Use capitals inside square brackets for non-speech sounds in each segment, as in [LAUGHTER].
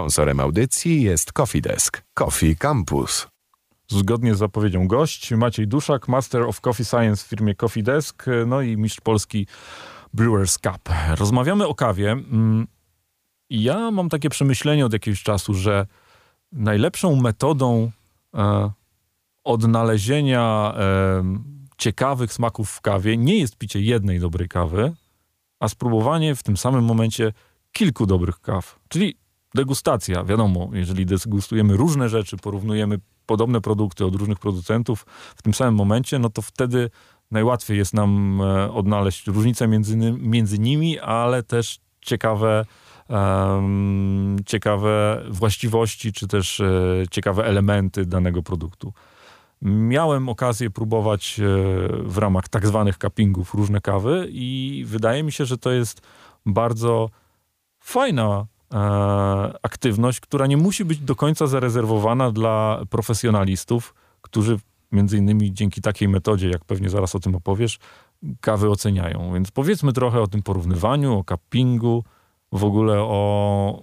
Sponsorem audycji jest Coffee Desk. Coffee Campus. Zgodnie z zapowiedzią gość Maciej Duszak, Master of Coffee Science w firmie Coffee Desk, no i mistrz polski Brewers Cup. Rozmawiamy o kawie. Mm, ja mam takie przemyślenie od jakiegoś czasu, że najlepszą metodą e, odnalezienia e, ciekawych smaków w kawie nie jest picie jednej dobrej kawy, a spróbowanie w tym samym momencie kilku dobrych kaw. Czyli degustacja, wiadomo, jeżeli degustujemy różne rzeczy, porównujemy podobne produkty od różnych producentów w tym samym momencie, no to wtedy najłatwiej jest nam e, odnaleźć różnice między, między nimi, ale też ciekawe, um, ciekawe właściwości, czy też e, ciekawe elementy danego produktu. Miałem okazję próbować e, w ramach tak zwanych cuppingów różne kawy i wydaje mi się, że to jest bardzo fajna aktywność, która nie musi być do końca zarezerwowana dla profesjonalistów, którzy między innymi dzięki takiej metodzie, jak pewnie zaraz o tym opowiesz, kawy oceniają. Więc powiedzmy trochę o tym porównywaniu, o cuppingu, w ogóle o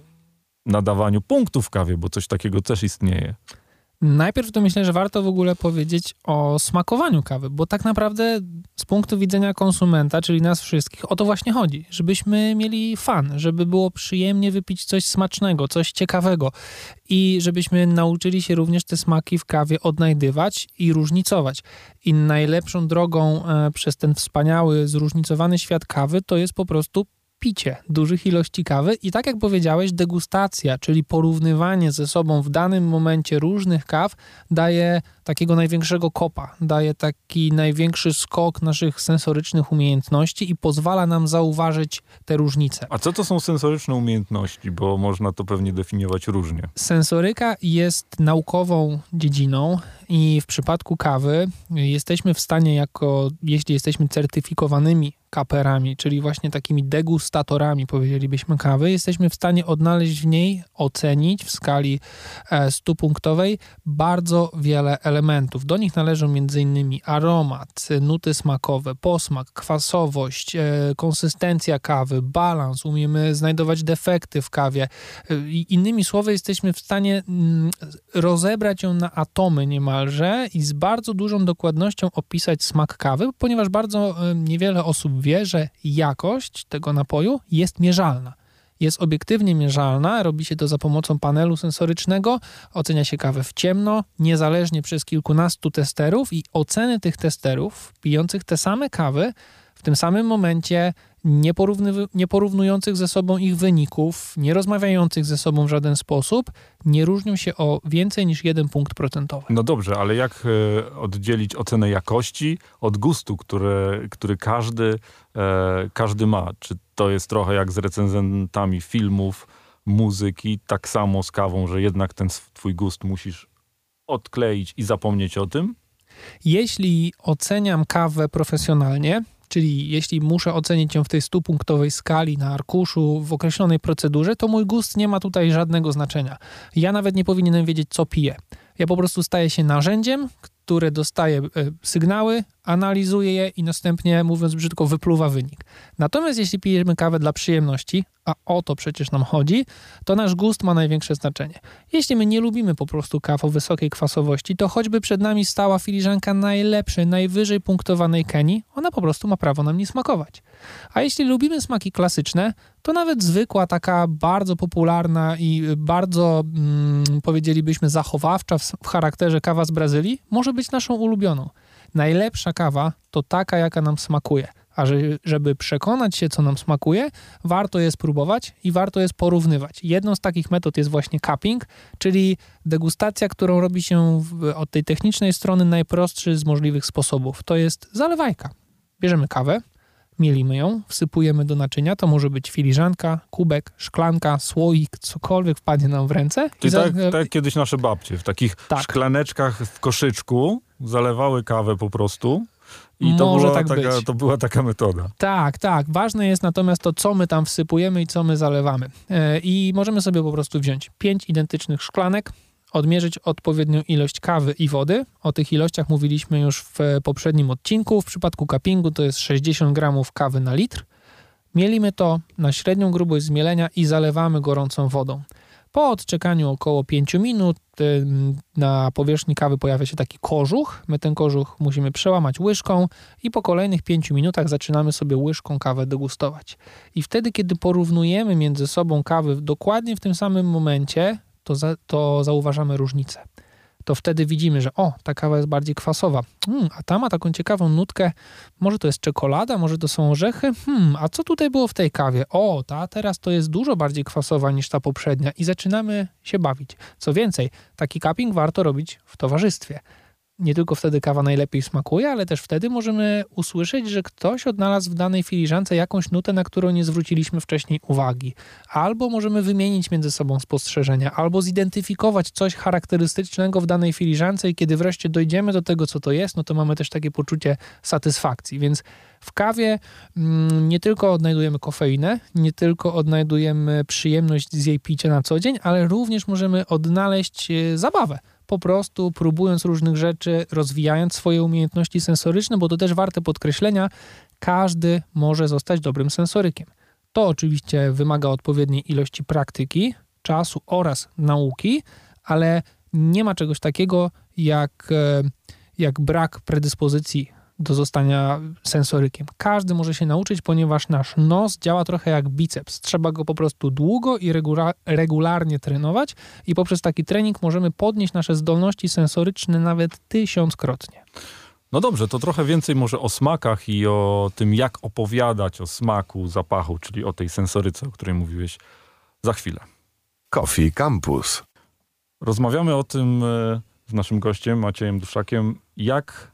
nadawaniu punktów kawie, bo coś takiego też istnieje. Najpierw to myślę, że warto w ogóle powiedzieć o smakowaniu kawy, bo tak naprawdę z punktu widzenia konsumenta, czyli nas wszystkich, o to właśnie chodzi, żebyśmy mieli fan, żeby było przyjemnie wypić coś smacznego, coś ciekawego i żebyśmy nauczyli się również te smaki w kawie odnajdywać i różnicować. I najlepszą drogą e, przez ten wspaniały, zróżnicowany świat kawy to jest po prostu picie dużych ilości kawy i tak jak powiedziałeś, degustacja, czyli porównywanie ze sobą w danym momencie różnych kaw daje takiego największego kopa, daje taki największy skok naszych sensorycznych umiejętności i pozwala nam zauważyć te różnice. A co to są sensoryczne umiejętności? Bo można to pewnie definiować różnie. Sensoryka jest naukową dziedziną i w przypadku kawy jesteśmy w stanie jako, jeśli jesteśmy certyfikowanymi kaperami, czyli właśnie takimi degustatorami, powiedzielibyśmy kawy, jesteśmy w stanie odnaleźć w niej, ocenić w skali 100-punktowej e, bardzo wiele elementów. Do nich należą m.in. aromat, nuty smakowe, posmak, kwasowość, e, konsystencja kawy, balans, umiemy znajdować defekty w kawie. E, innymi słowy, jesteśmy w stanie mm, rozebrać ją na atomy niemalże i z bardzo dużą dokładnością opisać smak kawy, ponieważ bardzo niewiele osób wie, że jakość tego napoju jest mierzalna. Jest obiektywnie mierzalna, robi się to za pomocą panelu sensorycznego, ocenia się kawę w ciemno, niezależnie przez kilkunastu testerów i oceny tych testerów pijących te same kawy w tym samym momencie nie, porównujących ze sobą ich wyników, nie rozmawiających ze sobą w żaden sposób, nie różnią się o więcej niż jeden punkt procentowy. No dobrze, ale jak e, oddzielić ocenę jakości od gustu, który, który każdy, e, każdy ma? Czy to jest trochę jak z recenzentami filmów, muzyki, tak samo z kawą, że jednak ten twój gust musisz odkleić i zapomnieć o tym? Jeśli oceniam kawę profesjonalnie, Czyli jeśli muszę ocenić ją w tej stupunktowej skali na arkuszu w określonej procedurze, to mój gust nie ma tutaj żadnego znaczenia. Ja nawet nie powinienem wiedzieć, co piję. Ja po prostu staję się narzędziem, które dostaje sygnały, analizuje je i następnie, mówiąc brzydko, wypluwa wynik. Natomiast jeśli pijemy kawę dla przyjemności, a o to przecież nam chodzi, to nasz gust ma największe znaczenie. Jeśli my nie lubimy po prostu kaw o wysokiej kwasowości, to choćby przed nami stała filiżanka najlepszej, najwyżej punktowanej Kenii, ona po prostu ma prawo nam nie smakować. A jeśli lubimy smaki klasyczne, to nawet zwykła, taka bardzo popularna i bardzo, mm, powiedzielibyśmy, zachowawcza w, w charakterze kawa z Brazylii może być naszą ulubioną. Najlepsza kawa to taka, jaka nam smakuje. A żeby przekonać się, co nam smakuje, warto je spróbować i warto je porównywać. Jedną z takich metod jest właśnie cupping, czyli degustacja, którą robi się od tej technicznej strony najprostszy z możliwych sposobów. To jest zalewajka. Bierzemy kawę, mielimy ją, wsypujemy do naczynia, to może być filiżanka, kubek, szklanka, słoik, cokolwiek wpadnie nam w ręce. Czyli tak, za... tak kiedyś nasze babcie w takich tak. szklaneczkach w koszyczku zalewały kawę po prostu. I to była, tak taka, to była taka metoda. Tak, tak. Ważne jest natomiast to, co my tam wsypujemy i co my zalewamy. E, I możemy sobie po prostu wziąć pięć identycznych szklanek, odmierzyć odpowiednią ilość kawy i wody. O tych ilościach mówiliśmy już w poprzednim odcinku. W przypadku cuppingu to jest 60 gramów kawy na litr. Mielimy to na średnią grubość zmielenia i zalewamy gorącą wodą. Po odczekaniu około 5 minut na powierzchni kawy pojawia się taki kożuch. My ten kożuch musimy przełamać łyżką i po kolejnych 5 minutach zaczynamy sobie łyżką kawę degustować. I wtedy, kiedy porównujemy między sobą kawy dokładnie w tym samym momencie, to, za, to zauważamy różnicę to wtedy widzimy, że o, ta kawa jest bardziej kwasowa, hmm, a ta ma taką ciekawą nutkę, może to jest czekolada, może to są orzechy, hmm, a co tutaj było w tej kawie? O, ta teraz to jest dużo bardziej kwasowa niż ta poprzednia i zaczynamy się bawić. Co więcej, taki cupping warto robić w towarzystwie nie tylko wtedy kawa najlepiej smakuje, ale też wtedy możemy usłyszeć, że ktoś odnalazł w danej filiżance jakąś nutę, na którą nie zwróciliśmy wcześniej uwagi. Albo możemy wymienić między sobą spostrzeżenia, albo zidentyfikować coś charakterystycznego w danej filiżance i kiedy wreszcie dojdziemy do tego, co to jest, no to mamy też takie poczucie satysfakcji. Więc w kawie mm, nie tylko odnajdujemy kofeinę, nie tylko odnajdujemy przyjemność z jej picia na co dzień, ale również możemy odnaleźć e, zabawę po prostu próbując różnych rzeczy, rozwijając swoje umiejętności sensoryczne, bo to też warte podkreślenia, każdy może zostać dobrym sensorykiem. To oczywiście wymaga odpowiedniej ilości praktyki, czasu oraz nauki, ale nie ma czegoś takiego jak, e, jak brak predyspozycji do zostania sensorykiem. Każdy może się nauczyć, ponieważ nasz nos działa trochę jak biceps. Trzeba go po prostu długo i regularnie trenować i poprzez taki trening możemy podnieść nasze zdolności sensoryczne nawet tysiąckrotnie. No dobrze, to trochę więcej może o smakach i o tym, jak opowiadać o smaku, zapachu, czyli o tej sensoryce, o której mówiłeś za chwilę. Coffee Campus. Rozmawiamy o tym e, z naszym gościem Maciejem Duszakiem, jak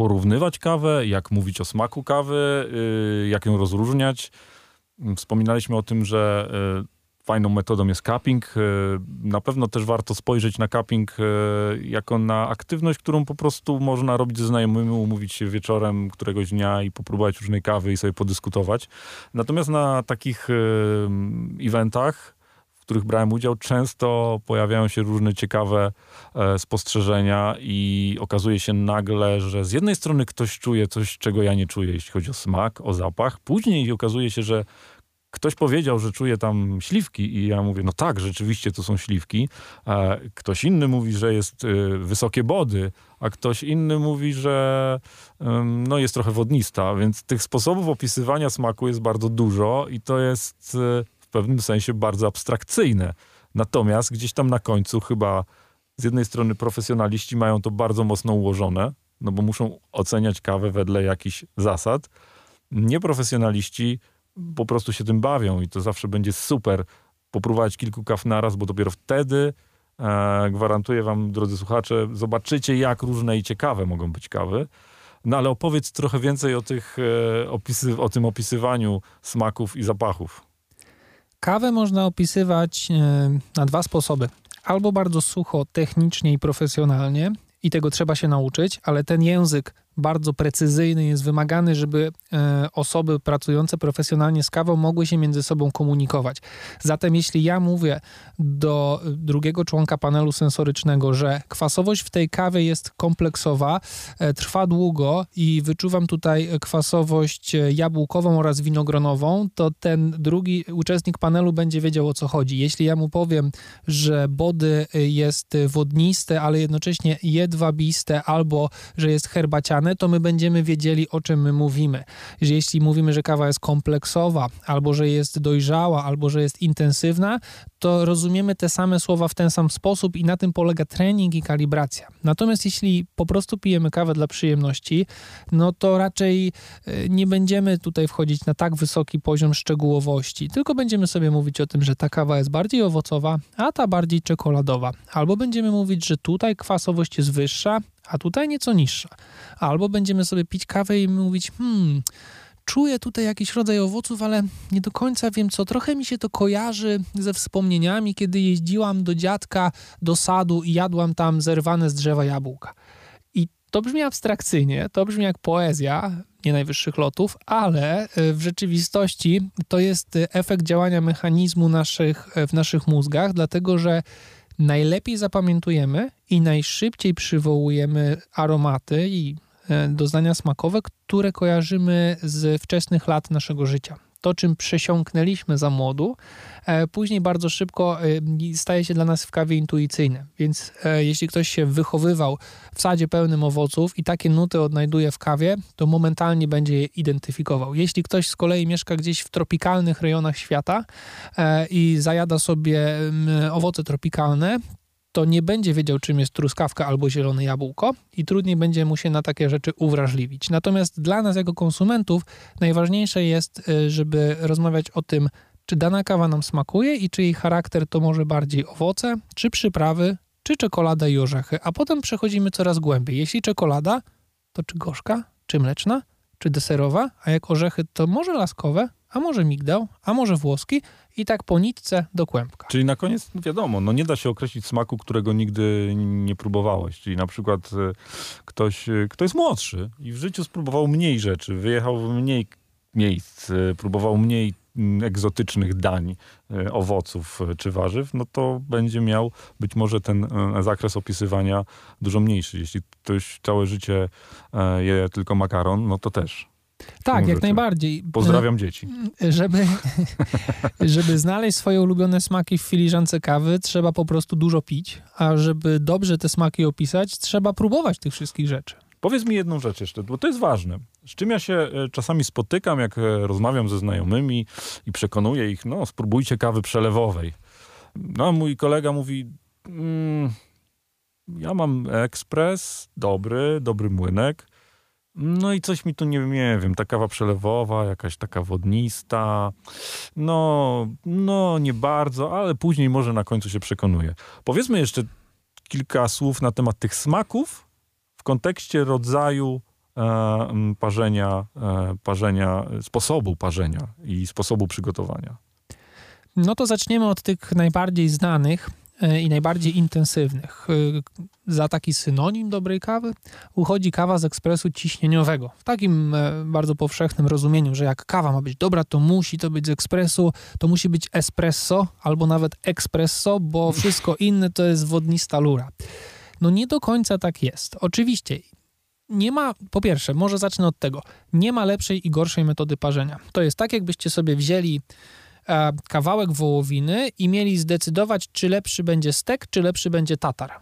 porównywać kawę, jak mówić o smaku kawy, y, jak ją rozróżniać. Wspominaliśmy o tym, że y, fajną metodą jest cupping. Y, na pewno też warto spojrzeć na cupping jako na aktywność, którą po prostu można robić ze znajomymi, umówić się wieczorem któregoś dnia i popróbować różnej kawy i sobie podyskutować. Natomiast na takich eventach których brałem udział, często pojawiają się różne ciekawe e, spostrzeżenia i okazuje się nagle, że z jednej strony ktoś czuje coś, czego ja nie czuję, jeśli chodzi o smak, o zapach. Później okazuje się, że ktoś powiedział, że czuje tam śliwki i ja mówię, no tak, rzeczywiście to są śliwki. E, ktoś inny mówi, że jest e, wysokie body, a ktoś inny mówi, że no, jest trochę wodnista, więc tych sposobów opisywania smaku jest bardzo dużo i to jest pewnym sensie bardzo abstrakcyjne. Natomiast gdzieś tam na końcu chyba z jednej strony profesjonaliści mają to bardzo mocno ułożone, no bo muszą oceniać kawę wedle jakichś zasad. Nieprofesjonaliści po prostu się tym bawią i to zawsze będzie super popróbować kilku kaw naraz, bo dopiero wtedy e, gwarantuję wam, drodzy słuchacze, zobaczycie jak różne i ciekawe mogą być kawy. No ale opowiedz trochę więcej o, tych, e, opisy, o tym opisywaniu smaków i zapachów. Kawę można opisywać e, na dwa sposoby. Albo bardzo sucho, technicznie i profesjonalnie, i tego trzeba się nauczyć, ale ten język bardzo precyzyjny jest wymagany, żeby e, osoby pracujące profesjonalnie z kawą mogły się między sobą komunikować. Zatem jeśli ja mówię do drugiego członka panelu sensorycznego, że kwasowość w tej kawie jest kompleksowa, e, trwa długo i wyczuwam tutaj kwasowość jabłkową oraz winogronową, to ten drugi uczestnik panelu będzie wiedział o co chodzi. Jeśli ja mu powiem, że body jest wodniste, ale jednocześnie jedwabiste albo że jest herbaciane, to my będziemy wiedzieli, o czym my mówimy. Że jeśli mówimy, że kawa jest kompleksowa, albo że jest dojrzała, albo że jest intensywna, to rozumiemy te same słowa w ten sam sposób i na tym polega trening i kalibracja. Natomiast jeśli po prostu pijemy kawę dla przyjemności, no to raczej e, nie będziemy tutaj wchodzić na tak wysoki poziom szczegółowości, tylko będziemy sobie mówić o tym, że ta kawa jest bardziej owocowa, a ta bardziej czekoladowa. Albo będziemy mówić, że tutaj kwasowość jest wyższa, a tutaj nieco niższa. Albo będziemy sobie pić kawę i mówić, hmm, czuję tutaj jakiś rodzaj owoców, ale nie do końca wiem co. Trochę mi się to kojarzy ze wspomnieniami, kiedy jeździłam do dziadka do sadu i jadłam tam zerwane z drzewa jabłka. I to brzmi abstrakcyjnie, to brzmi jak poezja, nie najwyższych lotów, ale e, w rzeczywistości to jest efekt działania mechanizmu naszych, w naszych mózgach, dlatego że najlepiej zapamiętujemy i najszybciej przywołujemy aromaty i e, doznania smakowe, które kojarzymy z wczesnych lat naszego życia. To czym przesiąknęliśmy za młodu, e, później bardzo szybko e, staje się dla nas w kawie intuicyjne. Więc e, jeśli ktoś się wychowywał w sadzie pełnym owoców i takie nuty odnajduje w kawie, to momentalnie będzie je identyfikował. Jeśli ktoś z kolei mieszka gdzieś w tropikalnych rejonach świata i zajada sobie owoce tropikalne, to nie będzie wiedział, czym jest truskawka albo zielone jabłko i trudniej będzie mu się na takie rzeczy uwrażliwić. Natomiast dla nas, jako konsumentów, najważniejsze jest, y, żeby rozmawiać o tym, czy dana kawa nam smakuje i czy jej charakter to może bardziej owoce, czy przyprawy, czy czekolada i orzechy, a potem przechodzimy coraz głębiej. Jeśli czekolada, to czy gorzka, czy mleczna, czy deserowa, a jak orzechy, to może laskowe, a może migdał, a może włoski i tak po nitce do kłębka. Czyli na koniec wiadomo, no nie da się określić smaku, którego nigdy nie próbowałeś. Czyli na przykład e, ktoś, e, kto jest młodszy i w życiu spróbował mniej rzeczy, wyjechał w mniej miejsc, e, próbował mniej mm, egzotycznych dań, owoców czy warzyw, no to będzie miał być może ten zakres opisywania dużo mniejszy. Jeśli ktoś całe życie je tylko makaron, no to też. Tak, jak najbardziej. Pozdrawiam dzieci. Żeby, [LAUGHS] żeby znaleźć swoje ulubione smaki w filiżance kawy, trzeba po prostu dużo pić, a żeby dobrze te smaki opisać, trzeba próbować tych wszystkich rzeczy. Powiedz mi jedną rzecz jeszcze, bo to jest ważne. Z czym ja się e, czasami spotykam, jak e, rozmawiam ze znajomymi i przekonuję ich, no spróbujcie kawy przelewowej. No mój kolega mówi, mm, ja mam ekspres, dobry, dobry młynek, no i coś mi tu nie, nie wiem, ta kawa przelewowa, jakaś taka wodnista. No, no nie bardzo, ale później może na końcu się przekonuje. Powiedzmy jeszcze kilka słów na temat tych smaków w kontekście rodzaju e, parzenia, e, parzenia, sposobu parzenia i sposobu przygotowania. No to zaczniemy od tych najbardziej znanych. E, i najbardziej intensywnych. E, za taki synonim dobrej kawy uchodzi kawa z ekspresu ciśnieniowego. W takim e, bardzo powszechnym rozumieniu, że jak kawa ma być dobra, to musi to być z ekspresu, to musi być espresso albo nawet espresso, bo wszystko inne to jest wodnista lura. No nie do końca tak jest. Oczywiście nie ma, po pierwsze, może zacznę od tego, nie ma lepszej i gorszej metody parzenia. To jest tak, jakbyście sobie wzięli kawałek wołowiny i mieli zdecydować, czy lepszy będzie stek, czy lepszy będzie tatar.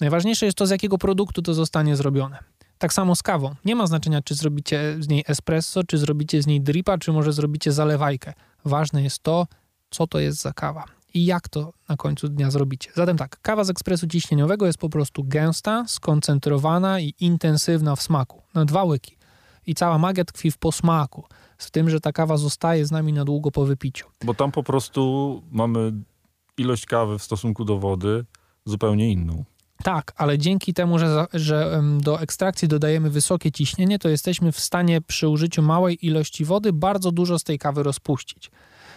Najważniejsze jest to, z jakiego produktu to zostanie zrobione. Tak samo z kawą. Nie ma znaczenia, czy zrobicie z niej espresso, czy zrobicie z niej dripa, czy może zrobicie zalewajkę. Ważne jest to, co to jest za kawa i jak to na końcu dnia zrobicie. Zatem tak, kawa z ekspresu ciśnieniowego jest po prostu gęsta, skoncentrowana i intensywna w smaku. Na dwa łyki. I cała magia tkwi w posmaku z tym, że ta kawa zostaje z nami na długo po wypiciu. Bo tam po prostu mamy ilość kawy w stosunku do wody zupełnie inną. Tak, ale dzięki temu, że, że do ekstrakcji dodajemy wysokie ciśnienie, to jesteśmy w stanie przy użyciu małej ilości wody bardzo dużo z tej kawy rozpuścić.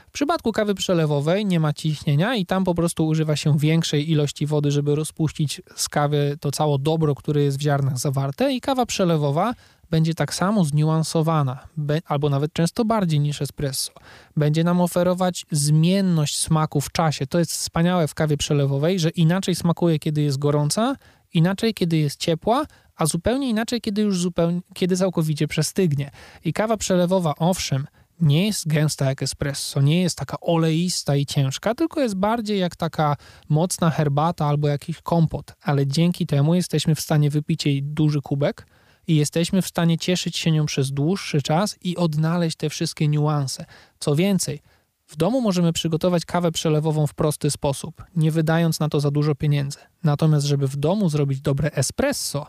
W przypadku kawy przelewowej nie ma ciśnienia i tam po prostu używa się większej ilości wody, żeby rozpuścić z kawy to całe dobro, które jest w ziarnach zawarte i kawa przelewowa będzie tak samo zniuansowana, albo nawet często bardziej niż espresso. Będzie nam oferować zmienność smaku w czasie. To jest wspaniałe w kawie przelewowej, że inaczej smakuje, kiedy jest gorąca, inaczej, kiedy jest ciepła, a zupełnie inaczej, kiedy już zupełnie, kiedy całkowicie przestygnie. I kawa przelewowa, owszem, nie jest gęsta jak espresso, nie jest taka oleista i ciężka, tylko jest bardziej jak taka mocna herbata albo jakiś kompot, ale dzięki temu jesteśmy w stanie wypić jej duży kubek, i jesteśmy w stanie cieszyć się nią przez dłuższy czas i odnaleźć te wszystkie niuanse. Co więcej, w domu możemy przygotować kawę przelewową w prosty sposób, nie wydając na to za dużo pieniędzy. Natomiast, żeby w domu zrobić dobre espresso,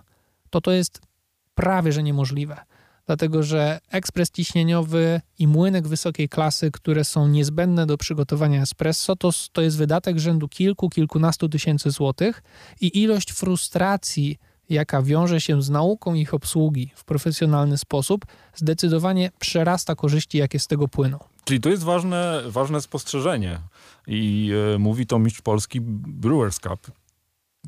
to to jest prawie że niemożliwe. Dlatego, że ekspres ciśnieniowy i młynek wysokiej klasy, które są niezbędne do przygotowania espresso, to, to jest wydatek rzędu kilku, kilkunastu tysięcy złotych i ilość frustracji jaka wiąże się z nauką ich obsługi w profesjonalny sposób, zdecydowanie przerasta korzyści, jakie z tego płyną. Czyli to jest ważne, ważne spostrzeżenie i e, mówi to mistrz polski Brewers Cup.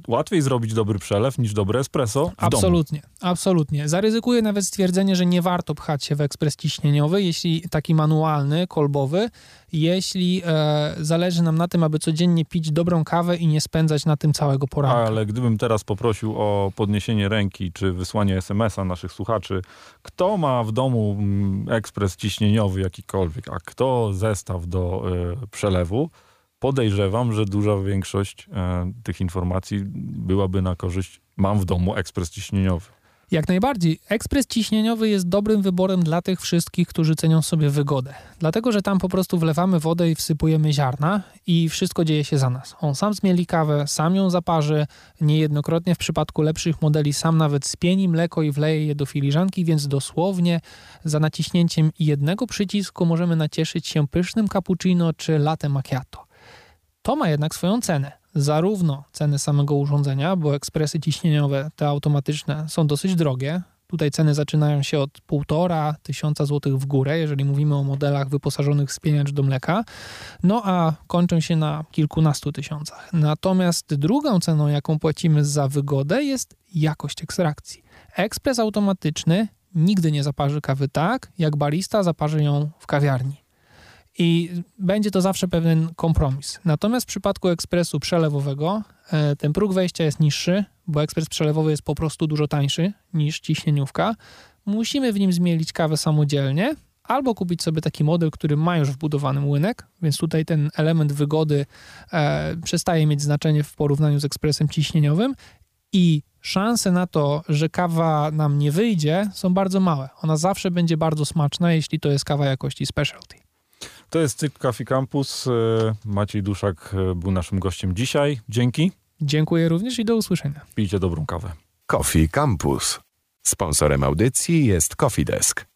Łatwiej zrobić dobry przelew niż dobre espresso w Absolutnie, domu. absolutnie. Zaryzykuję nawet stwierdzenie, że nie warto pchać się w ekspres ciśnieniowy, jeśli taki manualny, kolbowy, jeśli e, zależy nam na tym, aby codziennie pić dobrą kawę i nie spędzać na tym całego poranka. Ale gdybym teraz poprosił o podniesienie ręki czy wysłanie SMS-a naszych słuchaczy, kto ma w domu mm, ekspres ciśnieniowy jakikolwiek, a kto zestaw do y, przelewu, podejrzewam, że duża większość e, tych informacji byłaby na korzyść mam w domu ekspres ciśnieniowy. Jak najbardziej. Ekspres ciśnieniowy jest dobrym wyborem dla tych wszystkich, którzy cenią sobie wygodę. Dlatego, że tam po prostu wlewamy wodę i wsypujemy ziarna i wszystko dzieje się za nas. On sam zmieli kawę, sam ją zaparzy, niejednokrotnie w przypadku lepszych modeli sam nawet spieni mleko i wleje je do filiżanki, więc dosłownie za naciśnięciem jednego przycisku możemy nacieszyć się pysznym cappuccino czy latte macchiato. To ma jednak swoją cenę. Zarówno ceny samego urządzenia, bo ekspresy ciśnieniowe, te automatyczne, są dosyć drogie. Tutaj ceny zaczynają się od 1,5 tysiąca złotych w górę, jeżeli mówimy o modelach wyposażonych w spieniacz do mleka, no a kończą się na kilkunastu tysiącach. Natomiast drugą ceną, jaką płacimy za wygodę, jest jakość ekstrakcji. Ekspres automatyczny nigdy nie zaparzy kawy tak, jak barista zaparzy ją w kawiarni. I będzie to zawsze pewien kompromis. Natomiast w przypadku ekspresu przelewowego e, ten próg wejścia jest niższy, bo ekspres przelewowy jest po prostu dużo tańszy niż ciśnieniówka. Musimy w nim zmielić kawę samodzielnie, albo kupić sobie taki model, który ma już wbudowany młynek, więc tutaj ten element wygody e, przestaje mieć znaczenie w porównaniu z ekspresem ciśnieniowym i szanse na to, że kawa nam nie wyjdzie, są bardzo małe. Ona zawsze będzie bardzo smaczna, jeśli to jest kawa jakości specialty. To jest cykl Coffee Campus. E, Maciej Duszak e, był naszym gościem dzisiaj. Dzięki. Dziękuję również i do usłyszenia. Pijcie dobrą kawę. Coffee Campus. Sponsorem audycji jest Coffee Desk.